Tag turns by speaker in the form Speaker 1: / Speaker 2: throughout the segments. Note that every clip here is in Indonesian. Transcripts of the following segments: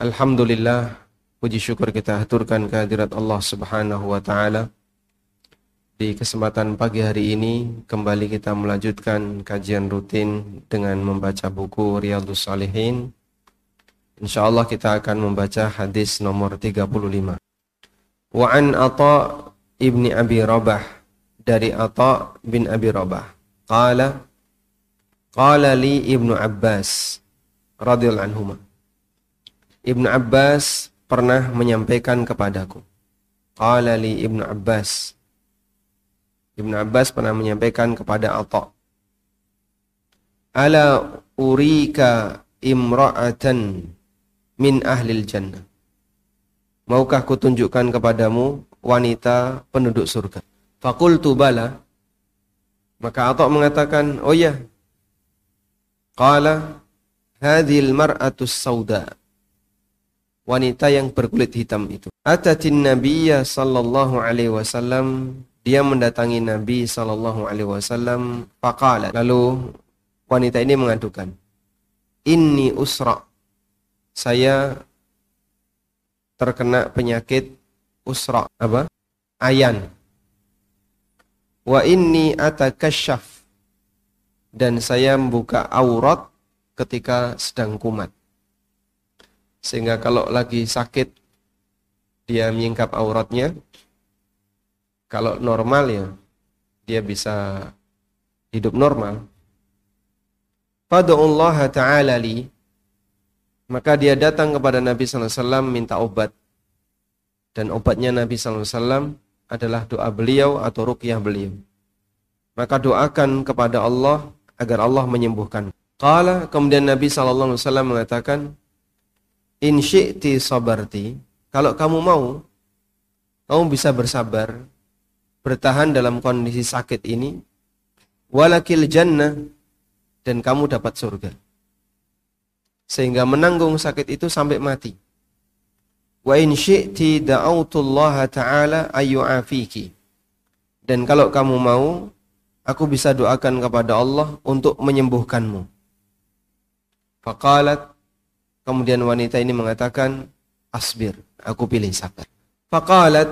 Speaker 1: Alhamdulillah puji syukur kita haturkan kehadirat Allah Subhanahu wa taala. Di kesempatan pagi hari ini kembali kita melanjutkan kajian rutin dengan membaca buku Riyadhus Salihin. Insyaallah kita akan membaca hadis nomor 35. Wa an ibni Abi Rabah dari Atha bin Abi Rabah. Qala Qala li Ibnu Abbas radhiyallahu anhuma Ibnu Abbas pernah menyampaikan kepadaku. Qala li Ibnu Abbas. Ibnu Abbas pernah menyampaikan kepada Atha. Ala urika imra'atan min ahlil jannah. Maukah kutunjukkan kepadamu wanita penduduk surga? Fakultu bala. Maka Atha mengatakan, "Oh ya." Qala hadhil mar'atus sauda wanita yang berkulit hitam itu. Atatin Nabiya sallallahu alaihi wasallam dia mendatangi Nabi sallallahu alaihi wasallam faqala. Lalu wanita ini mengadukan inni usra. Saya terkena penyakit usra apa? Ayan. Wa inni atakasyaf. Dan saya membuka aurat ketika sedang kumat sehingga kalau lagi sakit dia menyingkap auratnya. Kalau normal ya dia bisa hidup normal. Allah ta'ala li maka dia datang kepada Nabi SAW minta obat dan obatnya Nabi SAW adalah doa beliau atau rukyah beliau maka doakan kepada Allah agar Allah menyembuhkan Kala kemudian Nabi SAW mengatakan in syi'ti sabarti, kalau kamu mau, kamu bisa bersabar, bertahan dalam kondisi sakit ini, walakil jannah, dan kamu dapat surga. Sehingga menanggung sakit itu sampai mati. Wa in syi'ti da'autullaha ta'ala ayyu'afiki. Dan kalau kamu mau, aku bisa doakan kepada Allah untuk menyembuhkanmu. Faqalat Kemudian wanita ini mengatakan, asbir, aku pilih sabar. Faqalat,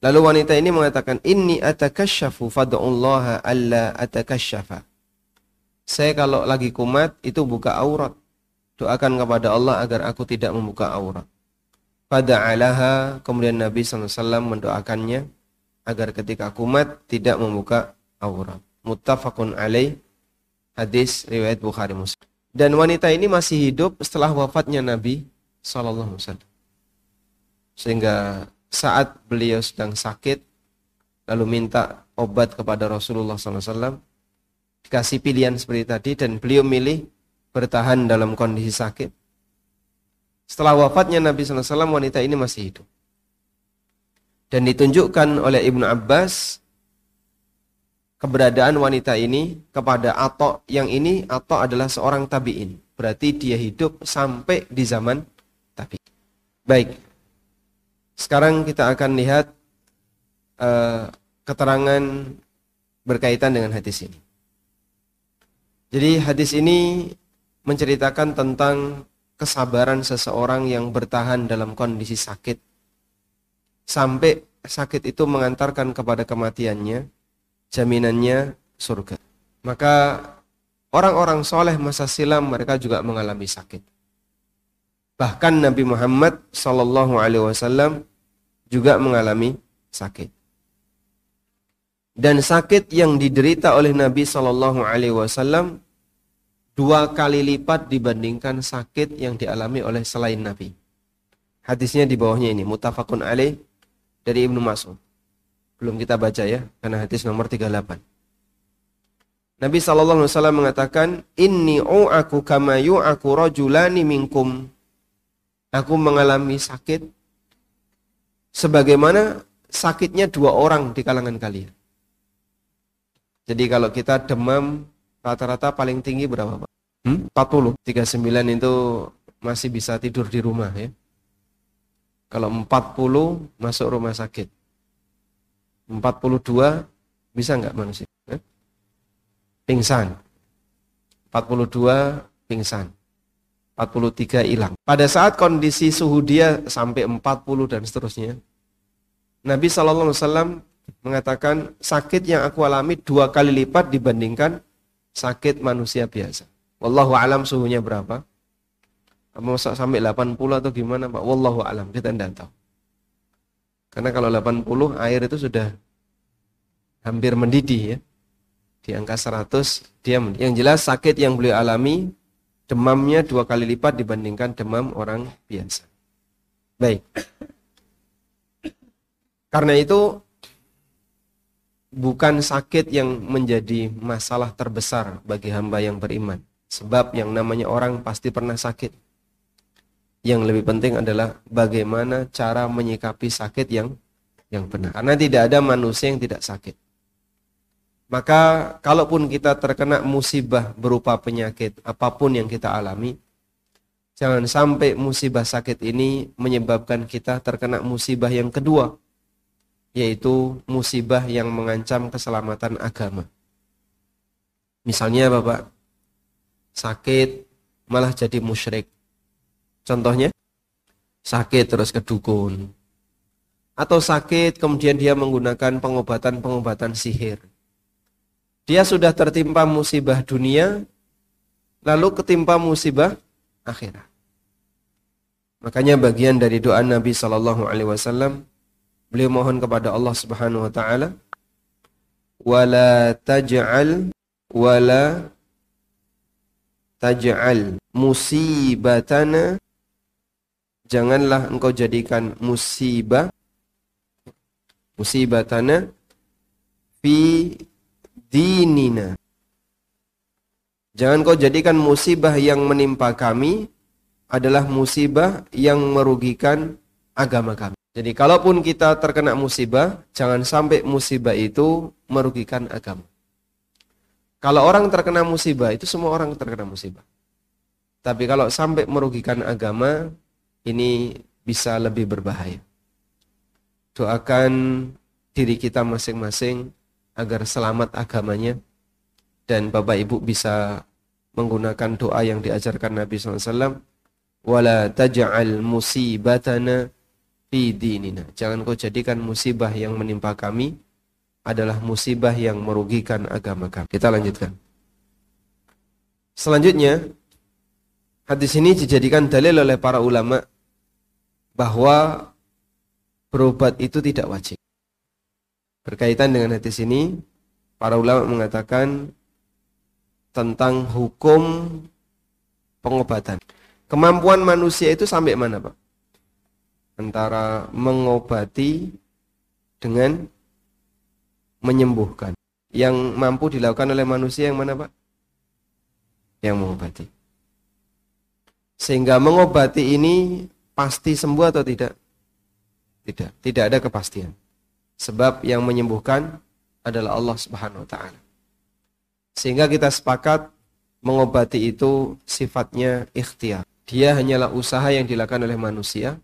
Speaker 1: lalu wanita ini mengatakan, inni atakasyafu fad'ullaha alla atakasyafa. Saya kalau lagi kumat itu buka aurat. Doakan kepada Allah agar aku tidak membuka aurat. Fada'alaha, kemudian Nabi SAW mendoakannya agar ketika kumat tidak membuka aurat. Muttafaqun alaih, hadis riwayat Bukhari Muslim. Dan wanita ini masih hidup setelah wafatnya Nabi Sallallahu Alaihi Wasallam. Sehingga saat beliau sedang sakit, lalu minta obat kepada Rasulullah SAW, dikasih pilihan seperti tadi, dan beliau milih bertahan dalam kondisi sakit. Setelah wafatnya Nabi SAW, wanita ini masih hidup. Dan ditunjukkan oleh Ibnu Abbas keberadaan wanita ini kepada Atok yang ini Atok adalah seorang tabi'in. Berarti dia hidup sampai di zaman tabi. Baik. Sekarang kita akan lihat uh, keterangan berkaitan dengan hadis ini. Jadi hadis ini menceritakan tentang kesabaran seseorang yang bertahan dalam kondisi sakit sampai sakit itu mengantarkan kepada kematiannya jaminannya surga. Maka orang-orang soleh masa silam mereka juga mengalami sakit. Bahkan Nabi Muhammad Sallallahu Alaihi Wasallam juga mengalami sakit. Dan sakit yang diderita oleh Nabi Sallallahu Alaihi Wasallam dua kali lipat dibandingkan sakit yang dialami oleh selain Nabi. Hadisnya di bawahnya ini, mutafakun alaih dari Ibnu Mas'ud. Belum kita baca ya, karena hadis nomor 38. Nabi sallallahu alaihi wasallam mengatakan, "Inni u'aku kama yu'aku rajulani minkum." aku mengalami sakit sebagaimana sakitnya dua orang di kalangan kalian. Jadi kalau kita demam rata-rata paling tinggi berapa Pak? Hmm? 40. 39 itu masih bisa tidur di rumah ya. Kalau 40 masuk rumah sakit. 42 bisa nggak manusia? Eh? Pingsan. 42 pingsan. 43 hilang. Pada saat kondisi suhu dia sampai 40 dan seterusnya, Nabi SAW mengatakan sakit yang aku alami dua kali lipat dibandingkan sakit manusia biasa. Wallahu alam suhunya berapa? Mau sampai 80 atau gimana Pak? Wallahu alam, kita tidak tahu. Karena kalau 80 air itu sudah hampir mendidih ya. Di angka 100 dia. Yang jelas sakit yang beliau alami demamnya dua kali lipat dibandingkan demam orang biasa. Baik. Karena itu bukan sakit yang menjadi masalah terbesar bagi hamba yang beriman. Sebab yang namanya orang pasti pernah sakit. Yang lebih penting adalah bagaimana cara menyikapi sakit yang yang benar. Karena tidak ada manusia yang tidak sakit. Maka kalaupun kita terkena musibah berupa penyakit apa pun yang kita alami, jangan sampai musibah sakit ini menyebabkan kita terkena musibah yang kedua, yaitu musibah yang mengancam keselamatan agama. Misalnya Bapak sakit malah jadi musyrik. Contohnya sakit terus ke dukun. Atau sakit kemudian dia menggunakan pengobatan-pengobatan sihir dia sudah tertimpa musibah dunia, lalu ketimpa musibah akhirat. Makanya bagian dari doa Nabi Shallallahu Alaihi Wasallam, beliau mohon kepada Allah Subhanahu Wa Taala, wala taj'al wala taj'al musibatana janganlah engkau jadikan musibah musibatana fi dinina. Jangan kau jadikan musibah yang menimpa kami adalah musibah yang merugikan agama kami. Jadi kalaupun kita terkena musibah, jangan sampai musibah itu merugikan agama. Kalau orang terkena musibah, itu semua orang terkena musibah. Tapi kalau sampai merugikan agama, ini bisa lebih berbahaya. Doakan diri kita masing-masing agar selamat agamanya dan Bapak Ibu bisa menggunakan doa yang diajarkan Nabi SAW wala taj'al musibatana fi dinina. Jangan kau jadikan musibah yang menimpa kami adalah musibah yang merugikan agama kami. Kita lanjutkan. Selanjutnya hadis ini dijadikan dalil oleh para ulama bahwa berobat itu tidak wajib Berkaitan dengan hadis ini, para ulama mengatakan tentang hukum pengobatan. Kemampuan manusia itu sampai mana, Pak? Antara mengobati dengan menyembuhkan. Yang mampu dilakukan oleh manusia yang mana, Pak? Yang mengobati. Sehingga mengobati ini pasti sembuh atau tidak? Tidak, tidak ada kepastian. Sebab yang menyembuhkan adalah Allah Subhanahu wa taala. Sehingga kita sepakat mengobati itu sifatnya ikhtiar. Dia hanyalah usaha yang dilakukan oleh manusia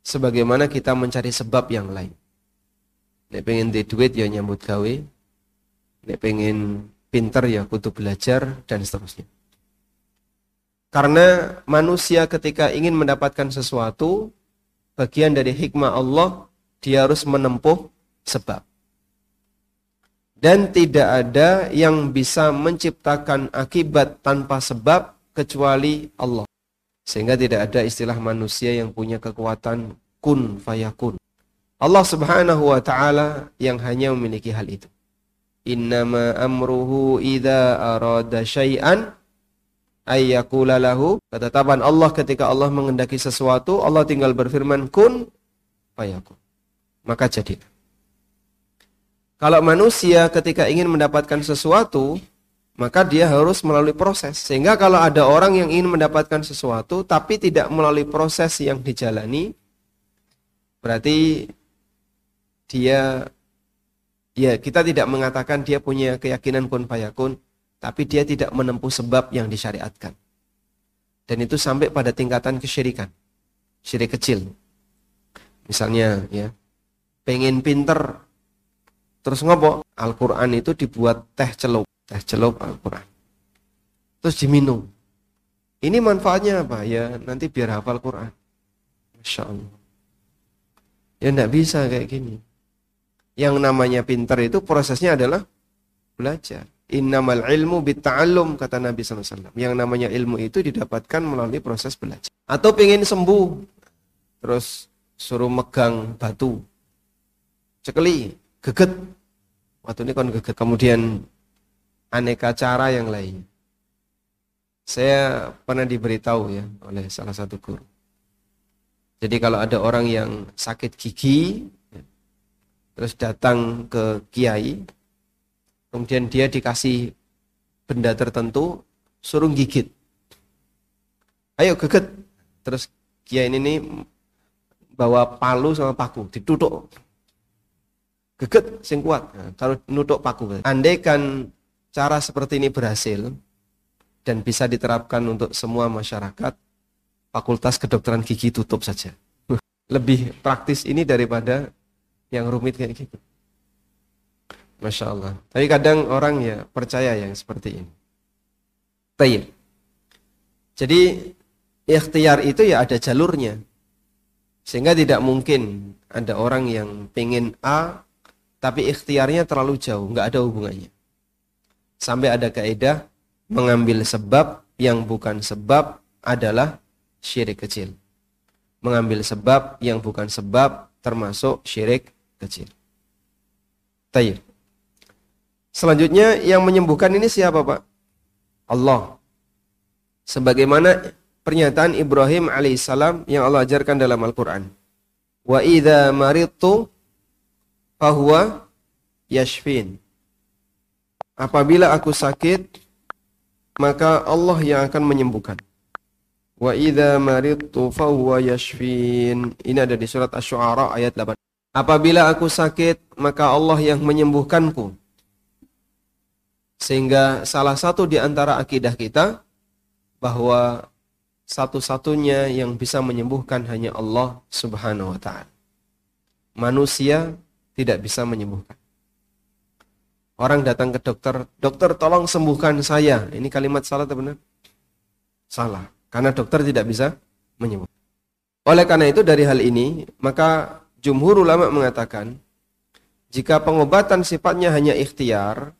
Speaker 1: sebagaimana kita mencari sebab yang lain. Nek pengen di duit ya nyambut gawe. Nek pengen pinter ya kutu belajar dan seterusnya. Karena manusia ketika ingin mendapatkan sesuatu, bagian dari hikmah Allah dia harus menempuh sebab. Dan tidak ada yang bisa menciptakan akibat tanpa sebab kecuali Allah. Sehingga tidak ada istilah manusia yang punya kekuatan kun fayakun. Allah Subhanahu wa taala yang hanya memiliki hal itu. Innama amruhu idza arada syai'an ayyakula lahu. Ketetapan Allah ketika Allah mengendaki sesuatu, Allah tinggal berfirman kun fayakun maka jadi. Kalau manusia ketika ingin mendapatkan sesuatu, maka dia harus melalui proses. Sehingga kalau ada orang yang ingin mendapatkan sesuatu tapi tidak melalui proses yang dijalani, berarti dia ya kita tidak mengatakan dia punya keyakinan kun fayakun, tapi dia tidak menempuh sebab yang disyariatkan. Dan itu sampai pada tingkatan kesyirikan. Syirik kecil. Misalnya ya, pengen pinter terus ngopo Al-Qur'an itu dibuat teh celup teh celup Al-Quran. Terus diminum. Ini manfaatnya apa? Ya nanti biar hafal Quran. Masya Allah. Ya enggak bisa kayak gini. Yang namanya pinter itu prosesnya adalah belajar innamal ilmu bitta'allum kata Nabi SAW yang namanya ilmu itu didapatkan melalui proses belajar. Atau pengen sembuh terus suruh megang batu. Cekeli geget. Waktu ini kan geget. Kemudian aneka cara yang lain. Saya pernah diberitahu ya oleh salah satu guru. Jadi kalau ada orang yang sakit gigi, ya, terus datang ke kiai, kemudian dia dikasih benda tertentu, suruh gigit. Ayo geget. Terus kiai ini nih bawa palu sama paku, ditutuk. Geget sing kuat. Nah, kalau nutuk paku. Andai kan cara seperti ini berhasil dan bisa diterapkan untuk semua masyarakat, fakultas kedokteran gigi tutup saja. Lebih praktis ini daripada yang rumit kayak gitu. Masya Allah. Tapi kadang orang ya percaya yang seperti ini. Tayyip. Jadi ikhtiar itu ya ada jalurnya. Sehingga tidak mungkin ada orang yang pengen A tapi ikhtiarnya terlalu jauh, nggak ada hubungannya sampai ada kaidah mengambil sebab yang bukan sebab adalah syirik kecil. Mengambil sebab yang bukan sebab termasuk syirik kecil. Tayyib. Selanjutnya yang menyembuhkan ini siapa Pak? Allah. Sebagaimana pernyataan Ibrahim alaihissalam yang Allah ajarkan dalam Al-Quran. Wa idha maritu fahuwa yashfin. Apabila aku sakit, maka Allah yang akan menyembuhkan. Wa idza maridtu fahuwa yashfin. Ini ada di surat Asy-Syu'ara ayat 8. Apabila aku sakit, maka Allah yang menyembuhkanku. Sehingga salah satu di antara akidah kita bahwa satu-satunya yang bisa menyembuhkan hanya Allah Subhanahu wa taala. Manusia tidak bisa menyembuhkan. Orang datang ke dokter, dokter tolong sembuhkan saya. Ini kalimat salah atau benar? Salah. Karena dokter tidak bisa menyembuhkan. Oleh karena itu dari hal ini, maka jumhur ulama mengatakan, jika pengobatan sifatnya hanya ikhtiar,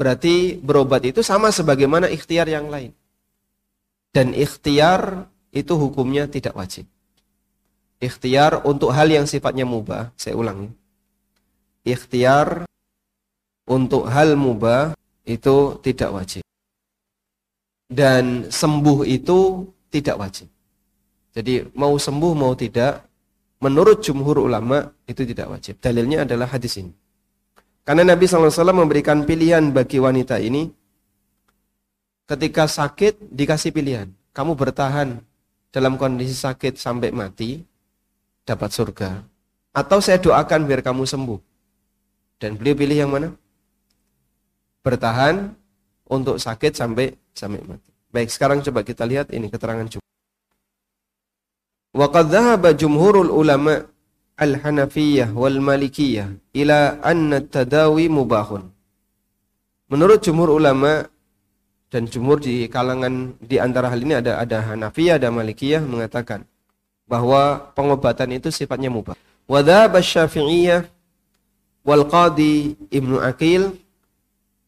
Speaker 1: berarti berobat itu sama sebagaimana ikhtiar yang lain. Dan ikhtiar itu hukumnya tidak wajib. Ikhtiar untuk hal yang sifatnya mubah, saya ulangi. Ikhtiar untuk hal mubah itu tidak wajib. Dan sembuh itu tidak wajib. Jadi mau sembuh mau tidak, menurut jumhur ulama itu tidak wajib. Dalilnya adalah hadis ini. Karena Nabi SAW memberikan pilihan bagi wanita ini, ketika sakit dikasih pilihan. Kamu bertahan dalam kondisi sakit sampai mati, dapat surga. Atau saya doakan biar kamu sembuh. Dan beliau pilih yang mana? bertahan untuk sakit sampai sampai mati. Baik, sekarang coba kita lihat ini keterangan cukup. Wa qad dhahaba jumhurul ulama al-Hanafiyah wal Malikiyah ila anna tadawi mubahun. Menurut jumhur ulama dan jumhur di kalangan di antara hal ini ada ada Hanafiyah dan Malikiyah mengatakan bahwa pengobatan itu sifatnya mubah. Wa dhahaba Syafi'iyah wal Qadi Ibnu Aqil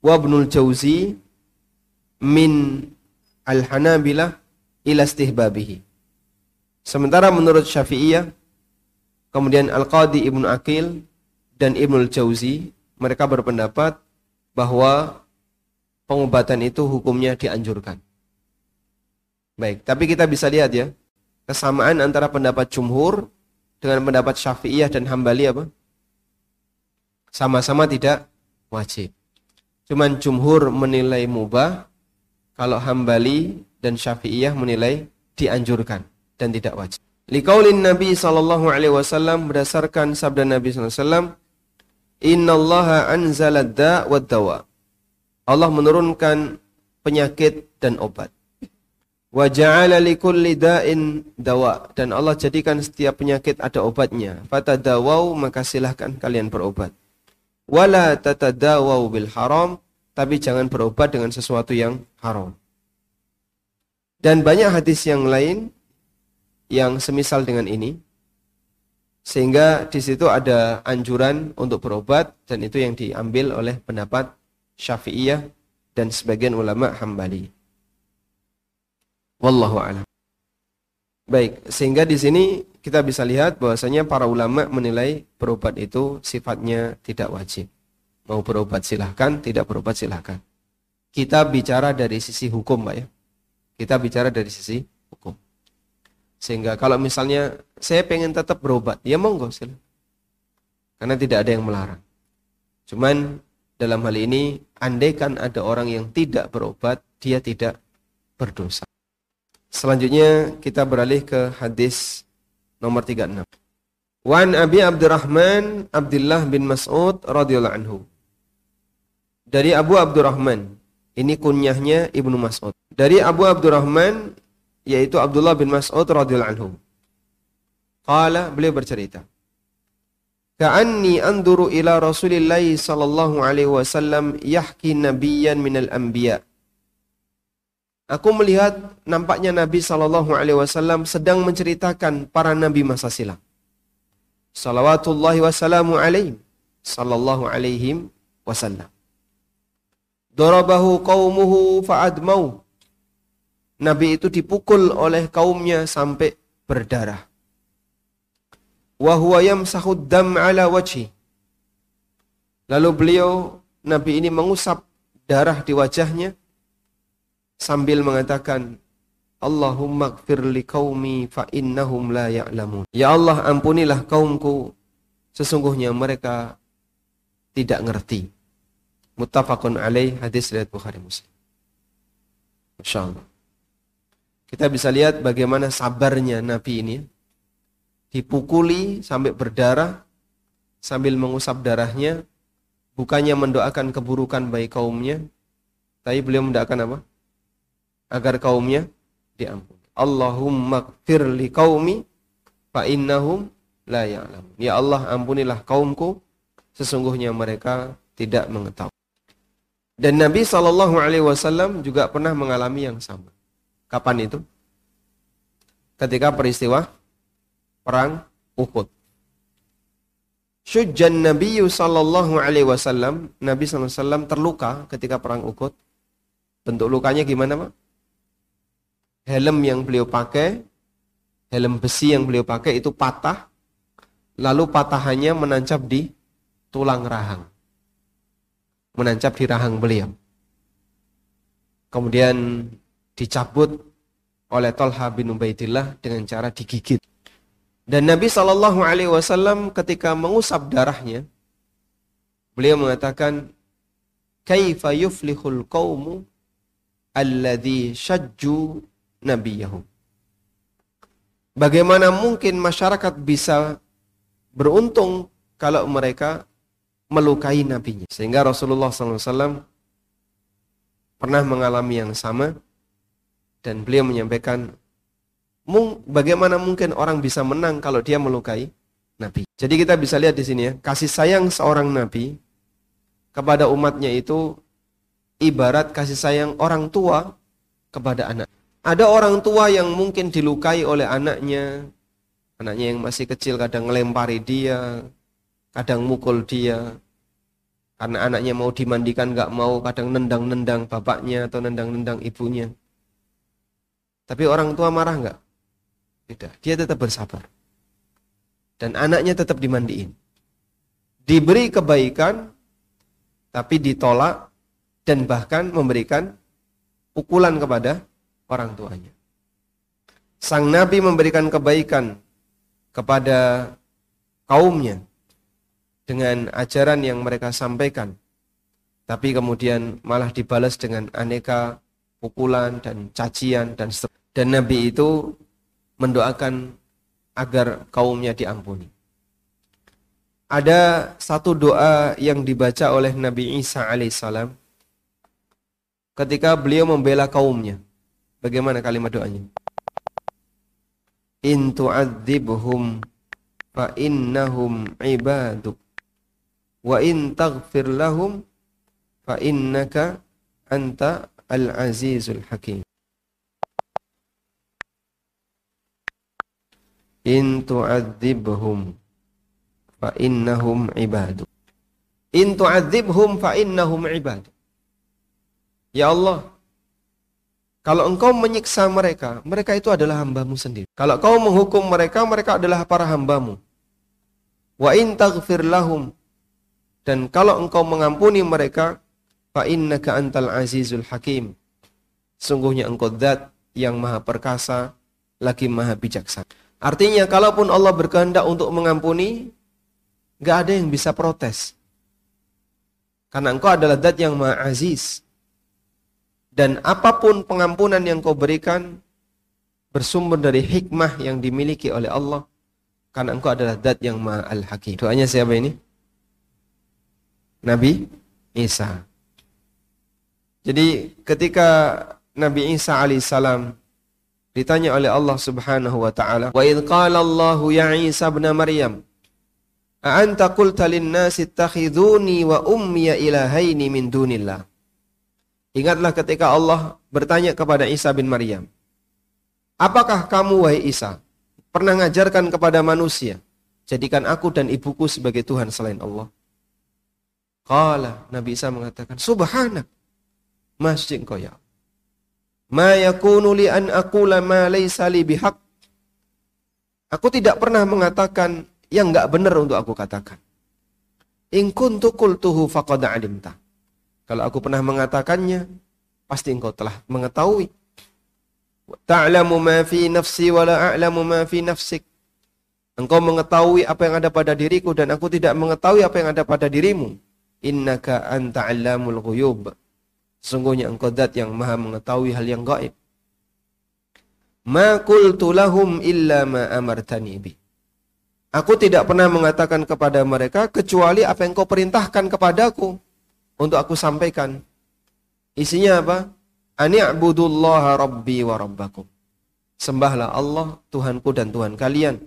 Speaker 1: wa Ibnul Jauzi min al-Hanabilah ila istihbabihi. Sementara menurut Syafi'iyah, kemudian Al-Qadi Ibnu Akil dan Ibnul Jauzi, mereka berpendapat bahwa pengobatan itu hukumnya dianjurkan. Baik, tapi kita bisa lihat ya, kesamaan antara pendapat jumhur dengan pendapat Syafi'iyah dan Hambali apa? Sama-sama tidak wajib. Cuman jumhur menilai mubah, kalau Hambali dan Syafi'iyah menilai dianjurkan dan tidak wajib. Liqaulin Nabi sallallahu alaihi wasallam berdasarkan sabda Nabi sallallahu alaihi wasallam, "Innallaha anzala wad dawa." Allah menurunkan penyakit dan obat. Wa ja'ala likulli da'in dawa dan Allah jadikan setiap penyakit ada obatnya. Fatadawau maka silahkan kalian berobat. Wala tatadawau bil haram tapi jangan berobat dengan sesuatu yang haram. Dan banyak hadis yang lain yang semisal dengan ini sehingga di situ ada anjuran untuk berobat dan itu yang diambil oleh pendapat Syafi'iyah dan sebagian ulama Hambali. Wallahu a'lam. Baik, sehingga di sini kita bisa lihat bahwasanya para ulama menilai berobat itu sifatnya tidak wajib. Mau berobat silahkan, tidak berobat silahkan. Kita bicara dari sisi hukum, Pak ya. Kita bicara dari sisi hukum. Sehingga kalau misalnya saya pengen tetap berobat, ya monggo silahkan. Karena tidak ada yang melarang. Cuman dalam hal ini, andaikan ada orang yang tidak berobat, dia tidak berdosa. Selanjutnya kita beralih ke hadis nomor 36. Wan Abi Abdurrahman Abdullah bin Mas'ud radhiyallahu anhu. Dari Abu Abdurrahman, ini kunyahnya Ibnu Mas'ud. Dari Abu Abdurrahman yaitu Abdullah bin Mas'ud radhiyallahu anhu. Qala beliau bercerita. Ka'anni anduru ila Rasulillah sallallahu alaihi wasallam yahki nabiyyan minal anbiya' Aku melihat nampaknya Nabi Shallallahu Alaihi Wasallam sedang menceritakan para nabi masa silam. Salawatullahi wassalamu alaihim. Sallallahu alaihi wasallam. Darabahu qaumuhu fa'admau. Nabi itu dipukul oleh kaumnya sampai berdarah. Wahuwa yamsahud dam ala wajhi. Lalu beliau, Nabi ini mengusap darah di wajahnya sambil mengatakan Allahumma gfir li qaumi fa innahum la ya'lamun. Ya Allah ampunilah kaumku sesungguhnya mereka tidak ngerti. Muttafaqun alaih hadis riwayat Bukhari Muslim. Masya Allah. Kita bisa lihat bagaimana sabarnya Nabi ini. Dipukuli sampai berdarah sambil mengusap darahnya. Bukannya mendoakan keburukan bagi kaumnya. Tapi beliau mendoakan apa? agar kaumnya diampuni. Allahumma gfir li qaumi fa innahum la ya'lamun. Ya Allah, ampunilah kaumku sesungguhnya mereka tidak mengetahui. Dan Nabi wasallam juga pernah mengalami yang sama. Kapan itu? Ketika peristiwa perang Uhud. Syujjan Nabi sallallahu alaihi wasallam, Nabi sallallahu alaihi wasallam terluka ketika perang Uhud. Bentuk lukanya gimana, Pak? helm yang beliau pakai, helm besi yang beliau pakai itu patah, lalu patahannya menancap di tulang rahang. Menancap di rahang beliau. Kemudian dicabut oleh Tolha bin Ubaidillah dengan cara digigit. Dan Nabi Shallallahu Alaihi Wasallam ketika mengusap darahnya, beliau mengatakan, "Kaifa yuflihul qawmu alladhi shajju nabiyahum. Bagaimana mungkin masyarakat bisa beruntung kalau mereka melukai nabinya. Sehingga Rasulullah SAW pernah mengalami yang sama dan beliau menyampaikan bagaimana mungkin orang bisa menang kalau dia melukai nabi. Jadi kita bisa lihat di sini ya, kasih sayang seorang nabi kepada umatnya itu ibarat kasih sayang orang tua kepada anak. Ada orang tua yang mungkin dilukai oleh anaknya. Anaknya yang masih kecil kadang ngelempari dia, kadang mukul dia. Karena anaknya mau dimandikan nggak mau, kadang nendang-nendang bapaknya atau nendang-nendang ibunya. Tapi orang tua marah nggak? Tidak, dia tetap bersabar. Dan anaknya tetap dimandiin. Diberi kebaikan, tapi ditolak dan bahkan memberikan pukulan kepada orang tuanya. Sang Nabi memberikan kebaikan kepada kaumnya dengan ajaran yang mereka sampaikan. Tapi kemudian malah dibalas dengan aneka pukulan dan cacian dan dan Nabi itu mendoakan agar kaumnya diampuni. Ada satu doa yang dibaca oleh Nabi Isa alaihissalam ketika beliau membela kaumnya. Bagaimana kalimat doanya? In tu'adzibhum fa innahum ibaduk wa in taghfir lahum fa innaka anta al-azizul hakim. In tu'adzibhum fa innahum ibadu. In tu'adzibhum fa innahum ibadu. Ya Allah, kalau engkau menyiksa mereka, mereka itu adalah hambamu sendiri. Kalau kau menghukum mereka, mereka adalah para hambamu. Wa in taghfir lahum. Dan kalau engkau mengampuni mereka, fa innaka antal azizul hakim. Sungguhnya engkau zat yang maha perkasa, lagi maha bijaksana. Artinya, kalaupun Allah berkehendak untuk mengampuni, Gak ada yang bisa protes. Karena engkau adalah dat yang maha aziz. Dan apa pun pengampunan yang kau berikan, bersumber dari hikmah yang dimiliki oleh Allah. Karena engkau adalah dat yang maha al-hakim. Doanya siapa ini? Nabi Isa. Jadi ketika Nabi Isa alaihissalam ditanya oleh Allah Subhanahu wa taala, "Wa idh qala Allahu ya Isa ibn Maryam, A'anta qulta lin-nasi ittakhiduni wa ummiya ilahaini min dunillah. Ingatlah ketika Allah bertanya kepada Isa bin Maryam. Apakah kamu wahai Isa pernah mengajarkan kepada manusia jadikan aku dan ibuku sebagai Tuhan selain Allah? Qala Nabi Isa mengatakan subhanak masjid engkau ya Ma yakunu li an aqula ma laysa li bihaq Aku tidak pernah mengatakan yang nggak benar untuk aku katakan. In kuntu qultuhu faqad alimta. Kalau aku pernah mengatakannya, pasti engkau telah mengetahui. Ta'lamu ma fi nafsi wa la a'lamu ma fi nafsik. Engkau mengetahui apa yang ada pada diriku dan aku tidak mengetahui apa yang ada pada dirimu. Innaka anta 'allamul ghuyub. Sungguhnya engkau zat yang maha mengetahui hal yang gaib. Ma qultu lahum illa ma amartani bi. Aku tidak pernah mengatakan kepada mereka kecuali apa yang kau perintahkan kepadaku untuk aku sampaikan. Isinya apa? Ani'budullaha rabbi wa rabbakum. Sembahlah Allah, Tuhanku dan Tuhan kalian.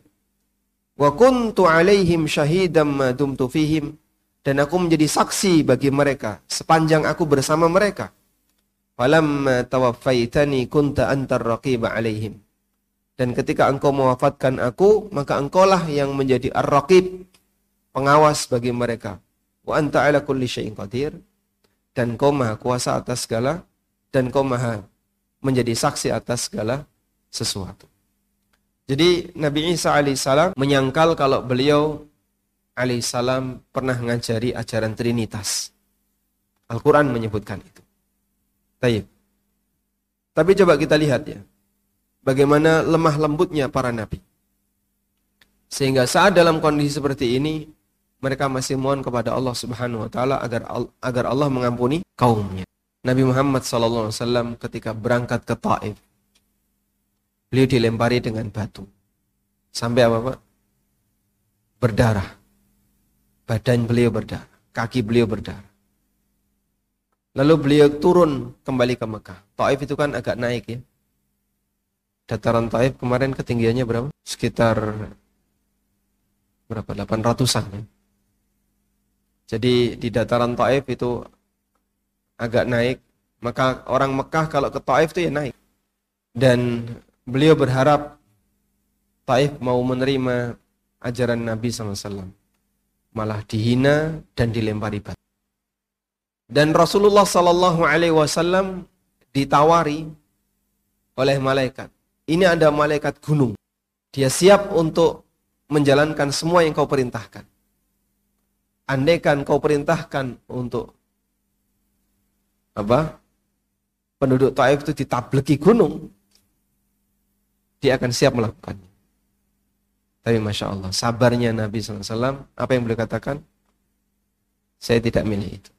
Speaker 1: Wa kuntu alaihim syahidam ma dumtu fihim. Dan aku menjadi saksi bagi mereka sepanjang aku bersama mereka. Falamma tawaffaitani kunta antar raqiba alaihim. Dan ketika engkau mewafatkan aku, maka engkaulah yang menjadi ar-raqib, pengawas bagi mereka. Wa anta ala kulli syai'in qadir. Dan kau maha kuasa atas segala, dan kau maha menjadi saksi atas segala sesuatu. Jadi Nabi Isa alaihissalam menyangkal kalau beliau alaihissalam pernah mengajari ajaran Trinitas. Al-Quran menyebutkan itu. Taib. Tapi coba kita lihat ya bagaimana lemah lembutnya para nabi. Sehingga saat dalam kondisi seperti ini, mereka masih mohon kepada Allah Subhanahu wa taala agar agar Allah mengampuni kaumnya. Nabi Muhammad SAW ketika berangkat ke Taif, beliau dilempari dengan batu. Sampai apa Pak? Berdarah. Badan beliau berdarah, kaki beliau berdarah. Lalu beliau turun kembali ke Mekah. Taif itu kan agak naik ya dataran Taif kemarin ketinggiannya berapa? Sekitar berapa? 800-an ya. Jadi di dataran Taif itu agak naik, maka orang Mekah kalau ke Taif itu ya naik. Dan beliau berharap Taif mau menerima ajaran Nabi SAW. Malah dihina dan dilempari batu. Dan Rasulullah SAW ditawari oleh malaikat ini ada malaikat gunung. Dia siap untuk menjalankan semua yang kau perintahkan. Andaikan kau perintahkan untuk apa? Penduduk Taif itu ditableki gunung, dia akan siap melakukannya. Tapi Masya Allah, sabarnya Nabi SAW, apa yang beliau katakan? Saya tidak milih itu.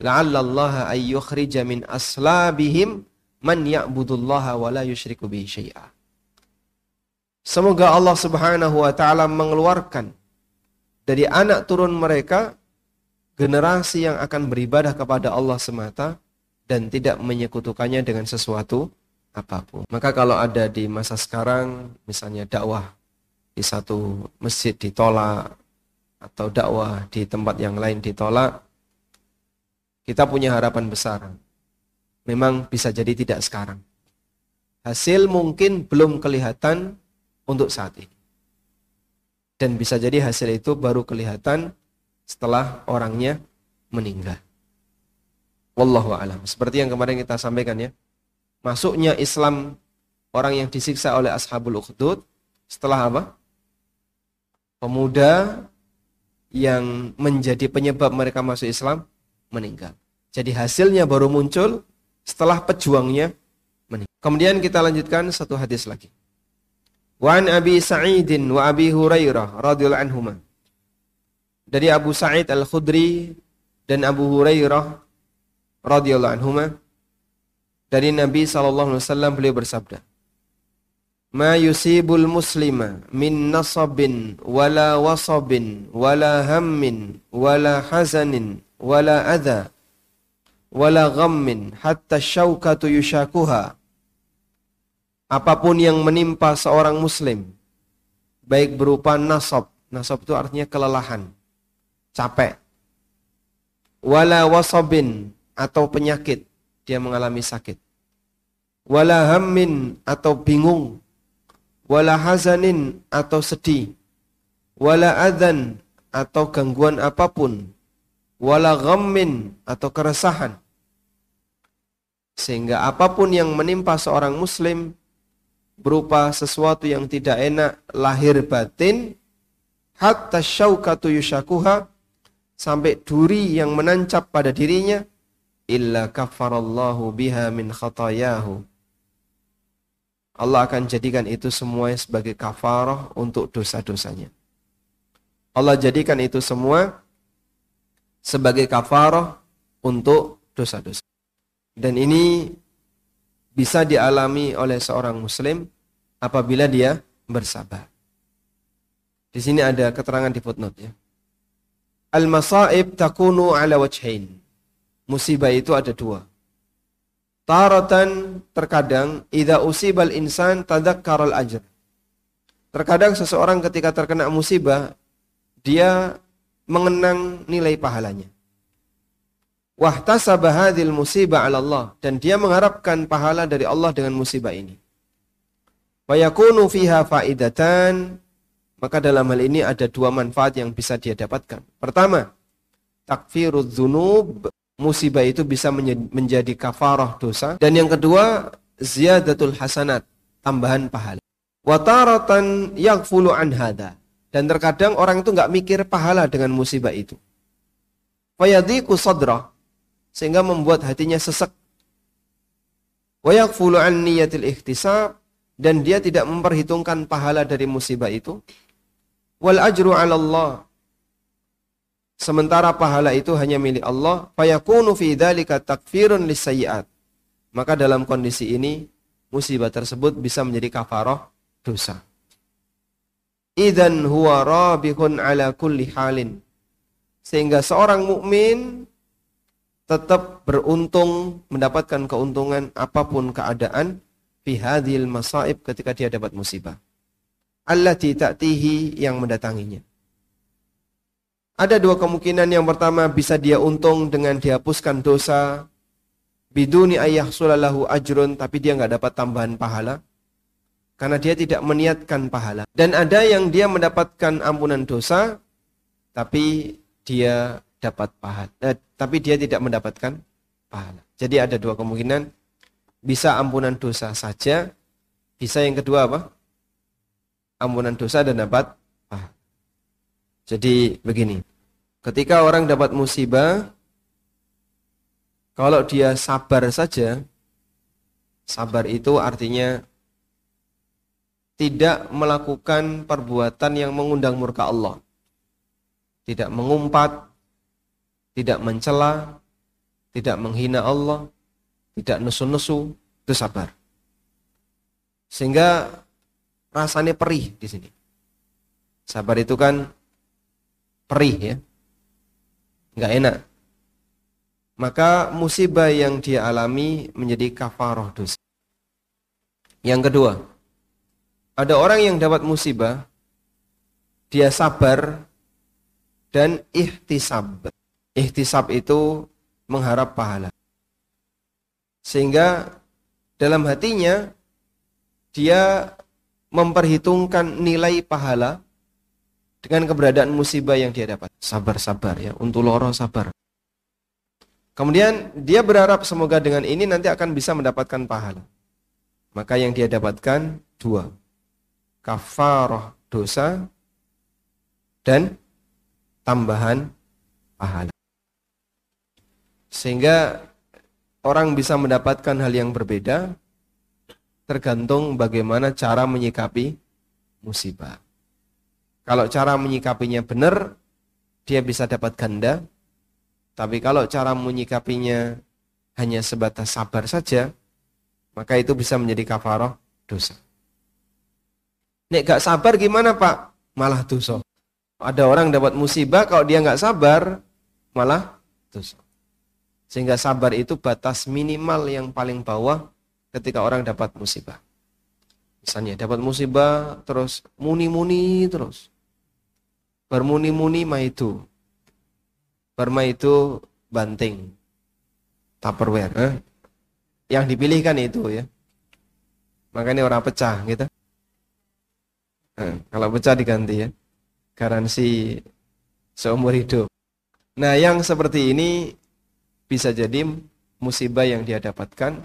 Speaker 1: la'allallaha ay yukhrija min aslabihim man ya'budullaha wa la yusyriku bihi syai'a. Semoga Allah Subhanahu wa taala mengeluarkan dari anak turun mereka generasi yang akan beribadah kepada Allah semata dan tidak menyekutukannya dengan sesuatu apa pun. Maka kalau ada di masa sekarang misalnya dakwah di satu masjid ditolak atau dakwah di tempat yang lain ditolak, kita punya harapan besar. Memang bisa jadi tidak sekarang. Hasil mungkin belum kelihatan untuk saat ini. Dan bisa jadi hasil itu baru kelihatan setelah orangnya meninggal. Wallahu alam. Seperti yang kemarin kita sampaikan ya. Masuknya Islam orang yang disiksa oleh ashabul ukhdud setelah apa? Pemuda yang menjadi penyebab mereka masuk Islam meninggal. Jadi hasilnya baru muncul setelah pejuangnya meninggal. Kemudian kita lanjutkan satu hadis lagi. Wa an Abi Sa'idin wa Abi Hurairah radhiyallahu anhuma. Dari Abu Sa'id Al-Khudri dan Abu Hurairah radhiyallahu anhuma dari Nabi sallallahu alaihi wasallam beliau bersabda Ma yusibul muslima min nasabin wala wasabin wala hammin wala hazanin wala adha wala ghammin hatta syaukatu yushakuha. Apa pun yang menimpa seorang muslim baik berupa nasab nasab itu artinya kelelahan capek wala wasabin atau penyakit dia mengalami sakit wala hammin atau bingung wala hazanin atau sedih. Wala adzan atau gangguan apa pun. Wala ghammin atau keresahan. Sehingga apa pun yang menimpa seorang muslim berupa sesuatu yang tidak enak lahir batin hatta syaukatu yushakuha sampai duri yang menancap pada dirinya illa kafarallahu biha min khatayahu Allah akan jadikan itu semua sebagai kafarah untuk dosa-dosanya Allah jadikan itu semua sebagai kafarah untuk dosa-dosa dan ini bisa dialami oleh seorang muslim apabila dia bersabar. Di sini ada keterangan di footnote ya. Al-masaib takunu ala wajhain. Musibah itu ada dua. Taratan terkadang idza usibal insan tadakkaral ajr. Terkadang seseorang ketika terkena musibah dia mengenang nilai pahalanya wahtasaba hadhil musibah 'ala Allah dan dia mengharapkan pahala dari Allah dengan musibah ini. Wa yakunu fiha faidatan maka dalam hal ini ada dua manfaat yang bisa dia dapatkan. Pertama, takfirudz dzunub musibah itu bisa menjadi kafarah dosa dan yang kedua ziyadatul hasanat tambahan pahala. Wa taratan yaghfulu an hada dan terkadang orang itu nggak mikir pahala dengan musibah itu. Fayadhiqu sadrah sehingga membuat hatinya sesek. Wa yakfulu an niyatil ihtisab dan dia tidak memperhitungkan pahala dari musibah itu. Wal ajru 'ala Allah. Sementara pahala itu hanya milik Allah, fayakunu fi dzalika takfirun lisayyi'at. Maka dalam kondisi ini musibah tersebut bisa menjadi kafarah dosa. Idan huwa rabihun ala kulli halin. Sehingga seorang mukmin tetap beruntung mendapatkan keuntungan apa pun keadaan fi hadhil masaib ketika dia dapat musibah allati ta'tihi yang mendatanginya ada dua kemungkinan. Yang pertama bisa dia untung dengan dihapuskan dosa. Biduni ayah sulalahu ajrun tapi dia nggak dapat tambahan pahala. Karena dia tidak meniatkan pahala. Dan ada yang dia mendapatkan ampunan dosa tapi dia dapat pahala, eh, tapi dia tidak mendapatkan pahala. Jadi ada dua kemungkinan, bisa ampunan dosa saja, bisa yang kedua apa? Ampunan dosa dan dapat pahala. Jadi begini, ketika orang dapat musibah, kalau dia sabar saja, sabar itu artinya tidak melakukan perbuatan yang mengundang murka Allah. Tidak mengumpat, tidak mencela, tidak menghina Allah, tidak nesu-nesu, itu sabar. Sehingga rasanya perih di sini. Sabar itu kan perih ya. Enggak enak. Maka musibah yang dia alami menjadi kafaroh dosa. Yang kedua, ada orang yang dapat musibah, dia sabar dan ihtisab. Ihtisab itu mengharap pahala. Sehingga dalam hatinya dia memperhitungkan nilai pahala dengan keberadaan musibah yang dia dapat. Sabar-sabar ya, untuk loro sabar. Kemudian dia berharap semoga dengan ini nanti akan bisa mendapatkan pahala. Maka yang dia dapatkan dua. Kafaroh dosa dan tambahan pahala. Sehingga orang bisa mendapatkan hal yang berbeda tergantung bagaimana cara menyikapi musibah. Kalau cara menyikapinya benar, dia bisa dapat ganda. Tapi kalau cara menyikapinya hanya sebatas sabar saja, maka itu bisa menjadi kafaroh dosa. Nek gak sabar gimana pak? Malah dosa. Ada orang dapat musibah, kalau dia nggak sabar, malah dosa. Sehingga sabar itu batas minimal yang paling bawah ketika orang dapat musibah. Misalnya dapat musibah terus muni-muni terus. Bermuni-muni mah itu. Berma itu banting. Tupperware. Eh? Yang dipilihkan itu ya. Makanya orang pecah gitu. Eh, kalau pecah diganti ya. Garansi seumur hidup. Nah yang seperti ini bisa jadi musibah yang dia dapatkan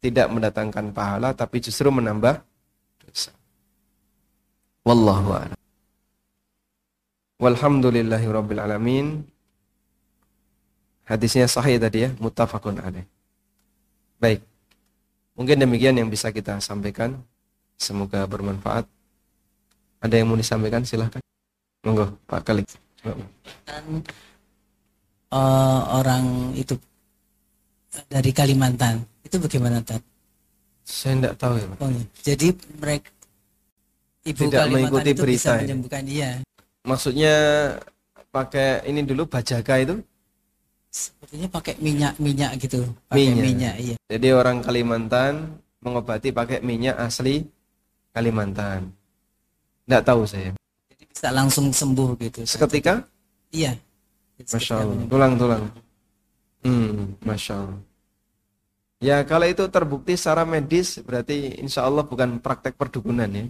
Speaker 1: tidak mendatangkan pahala tapi justru menambah dosa. Wallahu a'lam. Walhamdulillahi rabbil alamin. Hadisnya sahih tadi ya, muttafaqun alaih. Baik. Mungkin demikian yang bisa kita sampaikan. Semoga bermanfaat. Ada yang mau disampaikan silahkan. Monggo Pak Kalik.
Speaker 2: Dan uh, orang itu dari Kalimantan itu bagaimana Tad?
Speaker 1: Saya tidak tahu ya.
Speaker 2: Oh, iya. Jadi mereka
Speaker 1: ibu tidak Kalimantan mengikuti itu berita bisa
Speaker 2: menyembuhkan iya.
Speaker 1: Maksudnya pakai ini dulu bajaga itu?
Speaker 2: Sepertinya pakai minyak minyak gitu. Pakai minyak. minyak iya.
Speaker 1: Jadi orang Kalimantan mengobati pakai minyak asli Kalimantan. Tidak tahu saya.
Speaker 2: Jadi bisa langsung sembuh gitu.
Speaker 1: Seketika?
Speaker 2: Iya.
Speaker 1: Masya Allah. Tulang-tulang. Hmm, Masya Allah. Ya kalau itu terbukti secara medis berarti insya Allah bukan praktek perdukunan ya.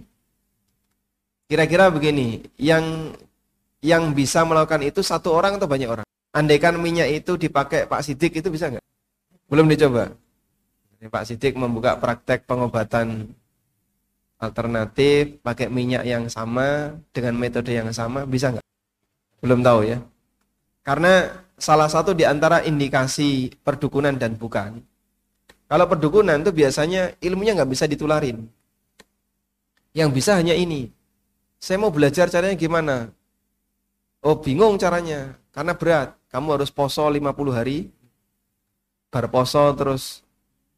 Speaker 1: Kira-kira begini, yang yang bisa melakukan itu satu orang atau banyak orang? Andaikan minyak itu dipakai Pak Sidik itu bisa nggak? Belum dicoba. Pak Sidik membuka praktek pengobatan alternatif pakai minyak yang sama dengan metode yang sama bisa nggak? Belum tahu ya. Karena salah satu di antara indikasi perdukunan dan bukan kalau perdukunan itu biasanya ilmunya nggak bisa ditularin. Yang bisa hanya ini. Saya mau belajar caranya gimana? Oh bingung caranya, karena berat. Kamu harus poso 50 hari, bar poso terus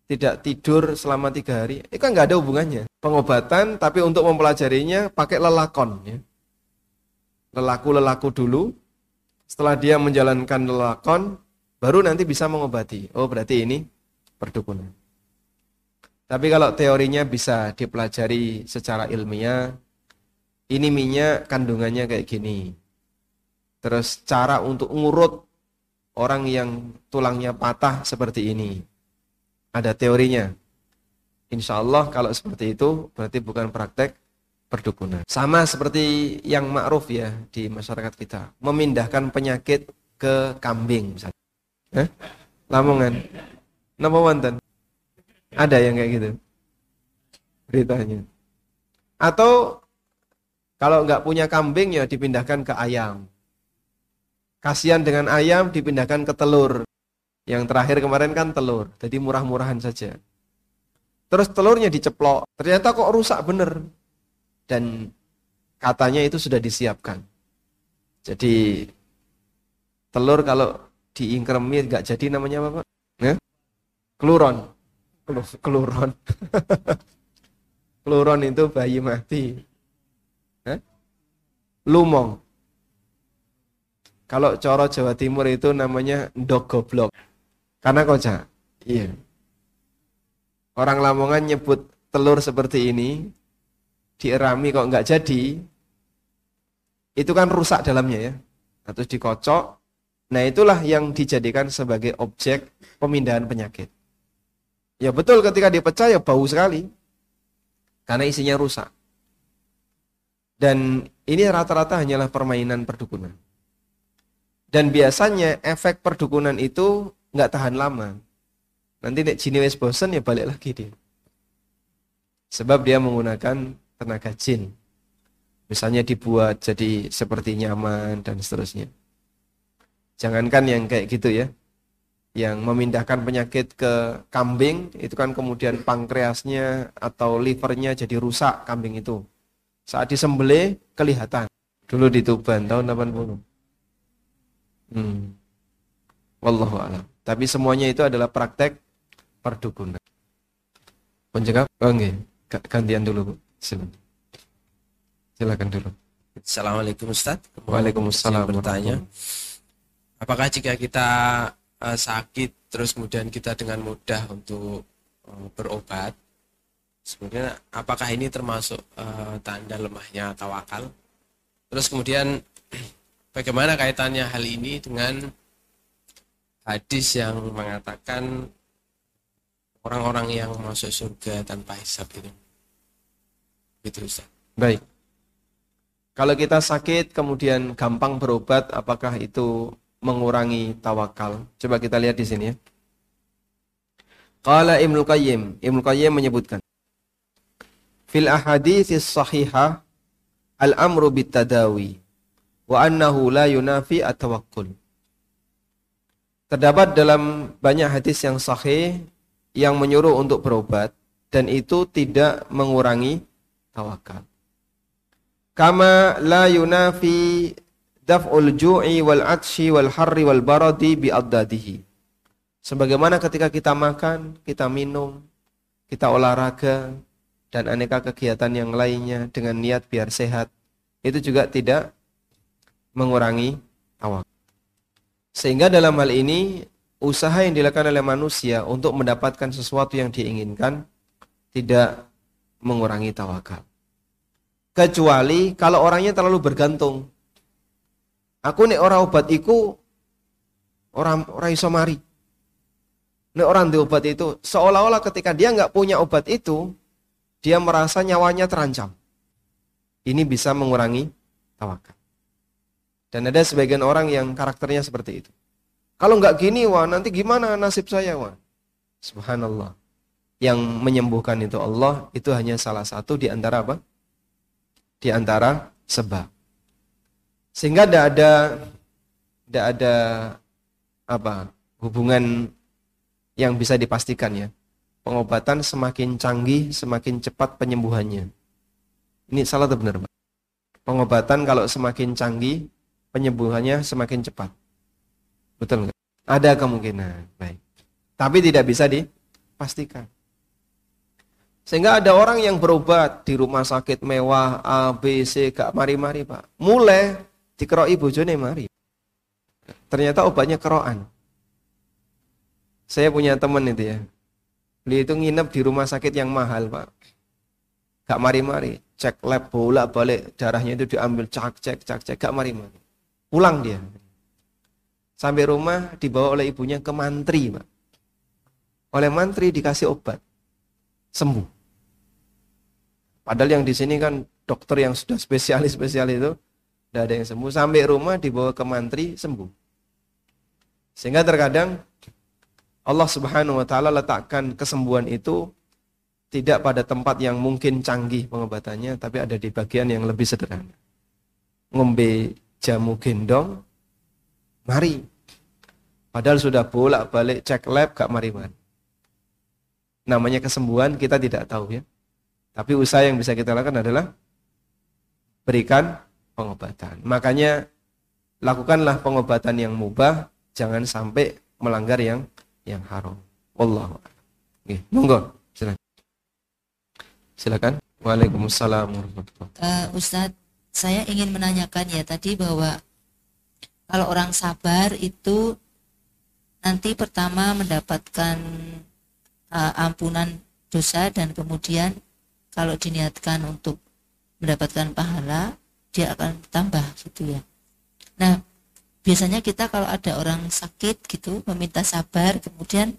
Speaker 1: tidak tidur selama tiga hari. Itu kan nggak ada hubungannya. Pengobatan, tapi untuk mempelajarinya pakai lelakon. Ya. Lelaku-lelaku dulu, setelah dia menjalankan lelakon, baru nanti bisa mengobati. Oh berarti ini perdukunan. Tapi kalau teorinya bisa dipelajari secara ilmiah, ini minyak kandungannya kayak gini. Terus cara untuk ngurut orang yang tulangnya patah seperti ini. Ada teorinya. Insya Allah kalau seperti itu berarti bukan praktek perdukunan. Sama seperti yang ma'ruf ya di masyarakat kita. Memindahkan penyakit ke kambing misalnya. Eh? Lamongan. Napa wonten? Ada yang kayak gitu. Beritanya. Atau kalau nggak punya kambing ya dipindahkan ke ayam. Kasihan dengan ayam dipindahkan ke telur. Yang terakhir kemarin kan telur. Jadi murah-murahan saja. Terus telurnya diceplok. Ternyata kok rusak bener. Dan katanya itu sudah disiapkan. Jadi telur kalau diingkremi nggak jadi namanya apa Pak? Keluron. Keluron. Keluron itu bayi mati. Lumong. Kalau coro Jawa Timur itu namanya dog goblok. Karena kocak. Iya. Orang Lamongan nyebut telur seperti ini dierami kok nggak jadi, itu kan rusak dalamnya ya. Atau dikocok. Nah itulah yang dijadikan sebagai objek pemindahan penyakit. Ya betul ketika dipecah ya bau sekali. Karena isinya rusak. Dan ini rata-rata hanyalah permainan perdukunan. Dan biasanya efek perdukunan itu nggak tahan lama. Nanti nek jini wis bosen ya balik lagi dia. Sebab dia menggunakan tenaga jin. Misalnya dibuat jadi seperti nyaman dan seterusnya. Jangankan yang kayak gitu ya yang memindahkan penyakit ke kambing itu kan kemudian pankreasnya atau livernya jadi rusak kambing itu saat disembelih kelihatan. Dulu di Tuban tahun 80 hmm. Wallahu alam. Tapi semuanya itu adalah praktek perdukunan. Penjawab oh enggak gantian dulu Bu. Silakan. Silakan dulu.
Speaker 3: Assalamualaikum Ustaz.
Speaker 1: Waalaikumsalam
Speaker 3: bertanya apakah jika kita uh, sakit terus kemudian kita dengan mudah untuk uh, berobat sebenarnya apakah ini termasuk uh, tanda lemahnya tawakal terus kemudian bagaimana kaitannya hal ini dengan hadis yang mengatakan orang-orang yang masuk surga tanpa hisab itu? Gitu Ustaz.
Speaker 1: Baik. Kalau kita sakit kemudian gampang berobat apakah itu mengurangi tawakal. Coba kita lihat di sini ya. Qala Ibnu Qayyim, Ibnu Qayyim menyebutkan fil ahaditsis sahihah al-amru bitadawi wa annahu la yunafi at-tawakkul. Terdapat dalam banyak hadis yang sahih yang menyuruh untuk berobat dan itu tidak mengurangi tawakal. Kama la yunafi daf'ul ju'i wal atshi wal harri wal baradi bi addadihi. Sebagaimana ketika kita makan, kita minum, kita olahraga dan aneka kegiatan yang lainnya dengan niat biar sehat, itu juga tidak mengurangi tawakal. Sehingga dalam hal ini usaha yang dilakukan oleh manusia untuk mendapatkan sesuatu yang diinginkan tidak mengurangi tawakal. Kecuali kalau orangnya terlalu bergantung Aku nek ora obat iku orang ora iso mari. Nek orang di obat itu seolah-olah ketika dia nggak punya obat itu, dia merasa nyawanya terancam. Ini bisa mengurangi tawakal. Dan ada sebagian orang yang karakternya seperti itu. Kalau nggak gini, wah nanti gimana nasib saya, wah. Subhanallah. Yang menyembuhkan itu Allah, itu hanya salah satu di antara apa? Di antara sebab. Sehingga tidak ada tidak ada apa hubungan yang bisa dipastikan ya. Pengobatan semakin canggih, semakin cepat penyembuhannya. Ini salah atau benar, Pak? Pengobatan kalau semakin canggih, penyembuhannya semakin cepat. Betul nggak? Ada kemungkinan. Baik. Tapi tidak bisa dipastikan. Sehingga ada orang yang berobat di rumah sakit mewah A, B, C, gak mari-mari Pak. Mulai dikeroi bojone mari. Ternyata obatnya keroan. Saya punya teman itu ya. Beliau itu nginep di rumah sakit yang mahal, Pak. Gak mari-mari, cek lab bolak balik darahnya itu diambil cak cek cak cek gak mari-mari. Pulang dia. Sampai rumah dibawa oleh ibunya ke mantri, Pak. Oleh mantri dikasih obat. Sembuh. Padahal yang di sini kan dokter yang sudah spesialis-spesial itu tidak ada yang sembuh. Sampai rumah dibawa ke mantri sembuh. Sehingga terkadang Allah Subhanahu wa taala letakkan kesembuhan itu tidak pada tempat yang mungkin canggih pengobatannya, tapi ada di bagian yang lebih sederhana. Ngombe jamu gendong, mari. Padahal sudah bolak-balik cek lab gak mari-mari. Namanya kesembuhan kita tidak tahu ya. Tapi usaha yang bisa kita lakukan adalah berikan pengobatan. Makanya lakukanlah pengobatan yang mubah, jangan sampai melanggar yang yang haram. Wallahu Oke, monggo. Silakan. Silakan. Waalaikumsalam warahmatullahi
Speaker 4: Uh, Ustadz, saya ingin menanyakan ya tadi bahwa kalau orang sabar itu nanti pertama mendapatkan uh, ampunan dosa dan kemudian kalau diniatkan untuk mendapatkan pahala dia akan tambah gitu ya. Nah biasanya kita kalau ada orang sakit gitu meminta sabar kemudian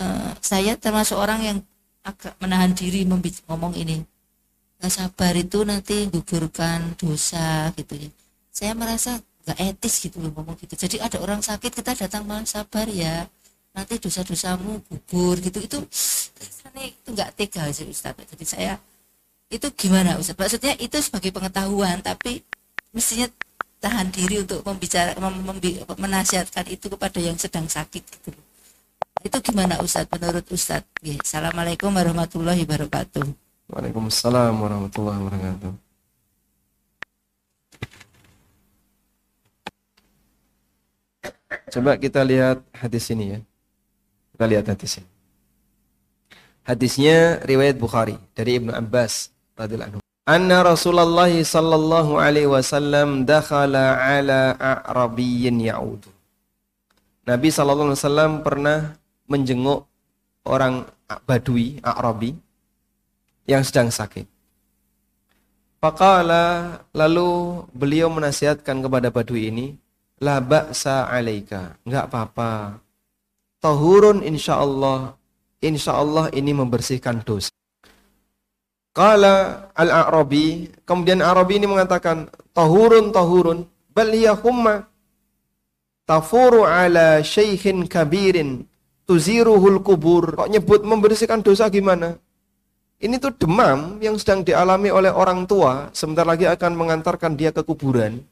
Speaker 4: uh, saya termasuk orang yang agak menahan diri ngomong ini nggak sabar itu nanti gugurkan dosa gitu ya. Saya merasa nggak etis gitu loh ngomong gitu. Jadi ada orang sakit kita datang malah sabar ya nanti dosa-dosamu gugur gitu. Itu itu nggak tega sih Ustaz. Jadi saya itu gimana Ustaz? Maksudnya itu sebagai pengetahuan tapi mestinya tahan diri untuk membicara mem, mem, menasihatkan itu kepada yang sedang sakit gitu itu gimana Ustaz menurut Ustaz ya, Assalamualaikum warahmatullahi wabarakatuh
Speaker 1: Waalaikumsalam warahmatullahi wabarakatuh. Coba kita lihat hadis ini ya. Kita lihat hadis ini. Hadisnya riwayat Bukhari dari Ibnu Abbas radhiyallahu anhu. Anna Rasulullah sallallahu alaihi wasallam dakhala ala a'rabiyyin ya'udu. Nabi sallallahu alaihi wasallam pernah menjenguk orang Badui, Arabi yang sedang sakit. Faqala lalu beliau menasihatkan kepada badui ini, la ba'sa alaika, enggak apa-apa. Tahurun insyaallah, insyaallah ini membersihkan dosa. Qala al-A'rabi, kemudian Arabi ini mengatakan, tahurun tahurun, bal hiya humma tafuru ala syekhin kabirin tuziruhul kubur. Kok nyebut membersihkan dosa gimana? Ini tuh demam yang sedang dialami oleh orang tua, sebentar lagi akan mengantarkan dia ke kuburan.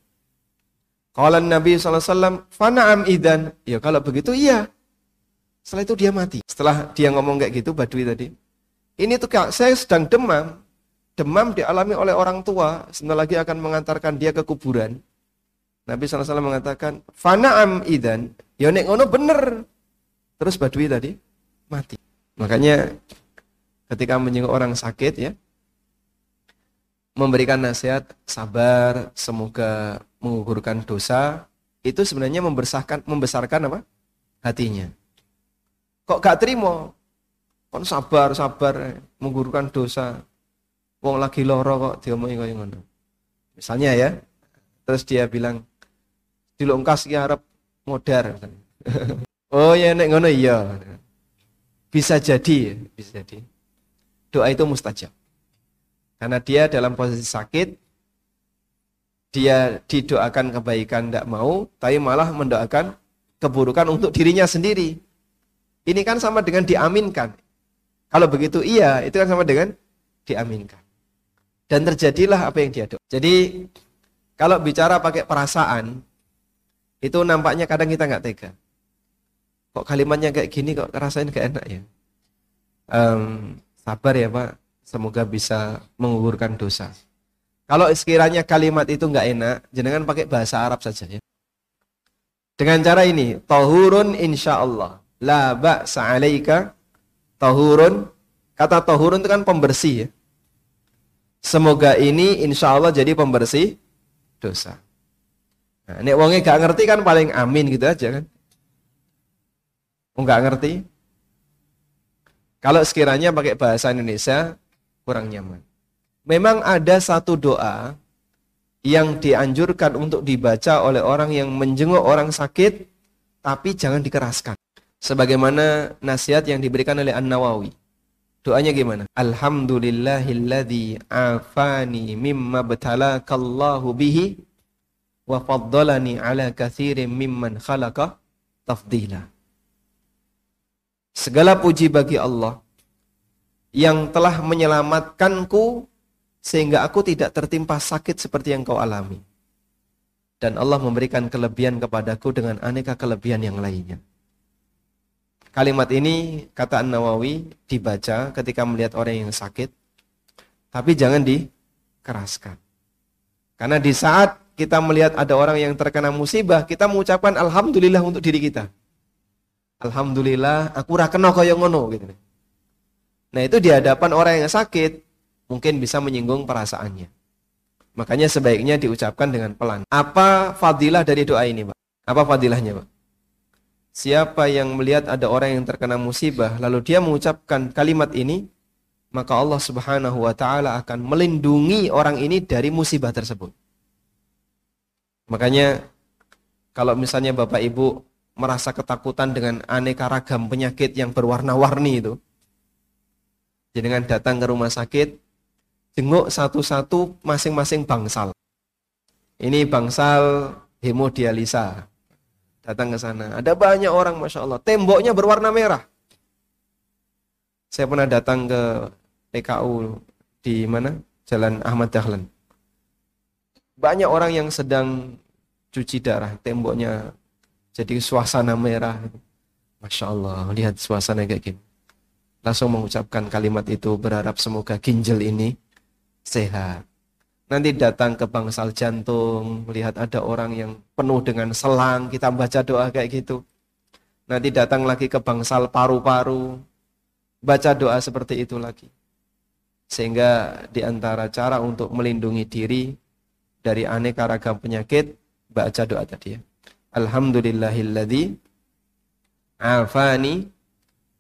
Speaker 1: Kalau Nabi SAW, Fana'am idan. Ya kalau begitu iya. Setelah itu dia mati. Setelah dia ngomong kayak gitu, Badui tadi. Ini tuh kak, saya sedang demam. Demam dialami oleh orang tua, sebentar lagi akan mengantarkan dia ke kuburan. Nabi SAW mengatakan, Fana'am idan. Ya nek ngono bener. Terus Badui tadi mati. Makanya ketika menjenguk orang sakit ya memberikan nasihat sabar semoga mengukurkan dosa itu sebenarnya membesarkan membesarkan apa hatinya kok gak terima kon sabar sabar mengukurkan dosa wong lagi loro kok diomongi kaya ngono misalnya ya terus dia bilang dilongkas ki arep modar oh ya nek ngono iya bisa jadi bisa jadi doa itu mustajab. Karena dia dalam posisi sakit, dia didoakan kebaikan tidak mau, tapi malah mendoakan keburukan untuk dirinya sendiri. Ini kan sama dengan diaminkan. Kalau begitu iya, itu kan sama dengan diaminkan. Dan terjadilah apa yang dia. Jadi kalau bicara pakai perasaan, itu nampaknya kadang kita nggak tega. Kok kalimatnya kayak gini kok rasain gak enak ya? Um, Sabar ya Pak, semoga bisa mengugurkan dosa. Kalau sekiranya kalimat itu nggak enak, jenengan pakai bahasa Arab saja ya. Dengan cara ini, tahurun insya Allah. La ba'sa alaika tahurun. Kata tahurun itu kan pembersih ya. Semoga ini insya Allah jadi pembersih dosa. Nah, nek wongnya gak ngerti kan paling amin gitu aja kan. Nggak ngerti, kalau sekiranya pakai bahasa Indonesia kurang nyaman. Memang ada satu doa yang dianjurkan untuk dibaca oleh orang yang menjenguk orang sakit tapi jangan dikeraskan. Sebagaimana nasihat yang diberikan oleh An-Nawawi. Doanya gimana? Alhamdulillahilladzi afani mimma btalakallahu bihi wa faddalani ala kathirin mimman khalaqa tafdila. Segala puji bagi Allah yang telah menyelamatkanku sehingga aku tidak tertimpa sakit seperti yang kau alami. Dan Allah memberikan kelebihan kepadaku dengan aneka kelebihan yang lainnya. Kalimat ini kata An-Nawawi dibaca ketika melihat orang yang sakit tapi jangan dikeraskan. Karena di saat kita melihat ada orang yang terkena musibah, kita mengucapkan alhamdulillah untuk diri kita. Alhamdulillah aku ora kena kaya ngono gitu. Nah, itu di hadapan orang yang sakit mungkin bisa menyinggung perasaannya. Makanya sebaiknya diucapkan dengan pelan. Apa fadilah dari doa ini, Pak? Apa fadilahnya, Pak? Siapa yang melihat ada orang yang terkena musibah lalu dia mengucapkan kalimat ini, maka Allah Subhanahu wa taala akan melindungi orang ini dari musibah tersebut. Makanya kalau misalnya Bapak Ibu merasa ketakutan dengan aneka ragam penyakit yang berwarna-warni itu, dengan datang ke rumah sakit, jenguk satu-satu masing-masing bangsal. Ini bangsal hemodialisa. Datang ke sana. Ada banyak orang Masya Allah. Temboknya berwarna merah. Saya pernah datang ke PKU di mana? Jalan Ahmad Dahlan. Banyak orang yang sedang cuci darah. Temboknya jadi suasana merah. Masya Allah. Lihat suasana kayak gini. Langsung mengucapkan kalimat itu berharap semoga ginjal ini sehat. Nanti datang ke bangsal jantung, melihat ada orang yang penuh dengan selang, kita baca doa kayak gitu. Nanti datang lagi ke bangsal paru-paru, baca doa seperti itu lagi. Sehingga di antara cara untuk melindungi diri dari aneka ragam penyakit, baca doa tadi ya. Alhamdulillahilladzi afani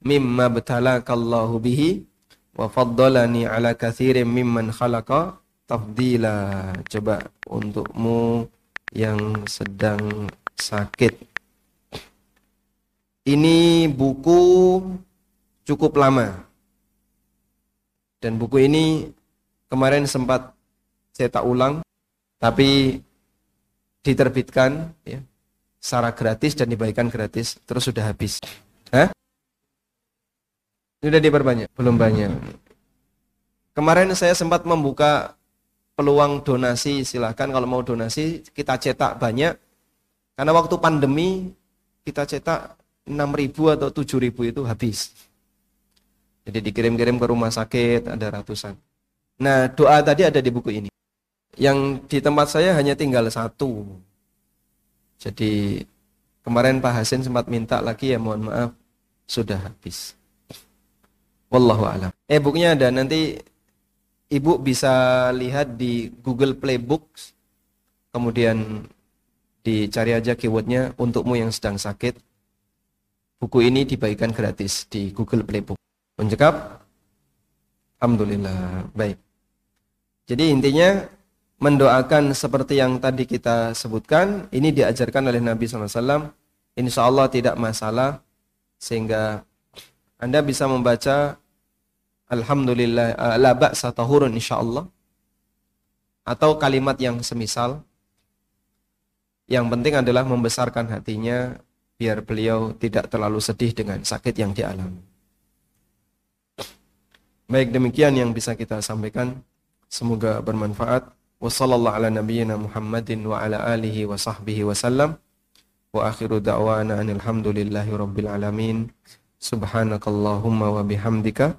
Speaker 1: mimma betalakallahu bihi wa faddalani ala kathirin mimman khalaqa tafdila coba untukmu yang sedang sakit ini buku cukup lama dan buku ini kemarin sempat saya tak ulang tapi diterbitkan ya secara gratis dan dibagikan gratis terus sudah habis Hah? Sudah diperbanyak? Belum banyak. Kemarin saya sempat membuka peluang donasi, silahkan kalau mau donasi kita cetak banyak. Karena waktu pandemi kita cetak 6.000 atau 7.000 itu habis. Jadi dikirim-kirim ke rumah sakit ada ratusan. Nah doa tadi ada di buku ini. Yang di tempat saya hanya tinggal satu. Jadi kemarin Pak Hasin sempat minta lagi ya mohon maaf sudah habis. Wallahu alam. Eh bukunya ada nanti ibu bisa lihat di Google Playbooks. Kemudian dicari aja keywordnya untukmu yang sedang sakit. Buku ini dibagikan gratis di Google Playbook. Mencekap? Alhamdulillah. Baik. Jadi intinya mendoakan seperti yang tadi kita sebutkan, ini diajarkan oleh Nabi SAW. Insya Allah tidak masalah, sehingga anda bisa membaca Alhamdulillah uh, la ba'sa tahurun insyaallah atau kalimat yang semisal yang penting adalah membesarkan hatinya biar beliau tidak terlalu sedih dengan sakit yang dialami. Baik demikian yang bisa kita sampaikan. Semoga bermanfaat. Wassallallahu ala nabiyyina Muhammadin wa ala alihi wa sahbihi. Wa akhiru da'wana alhamdulillahi rabbil alamin. Subhanakallahumma wa bihamdika.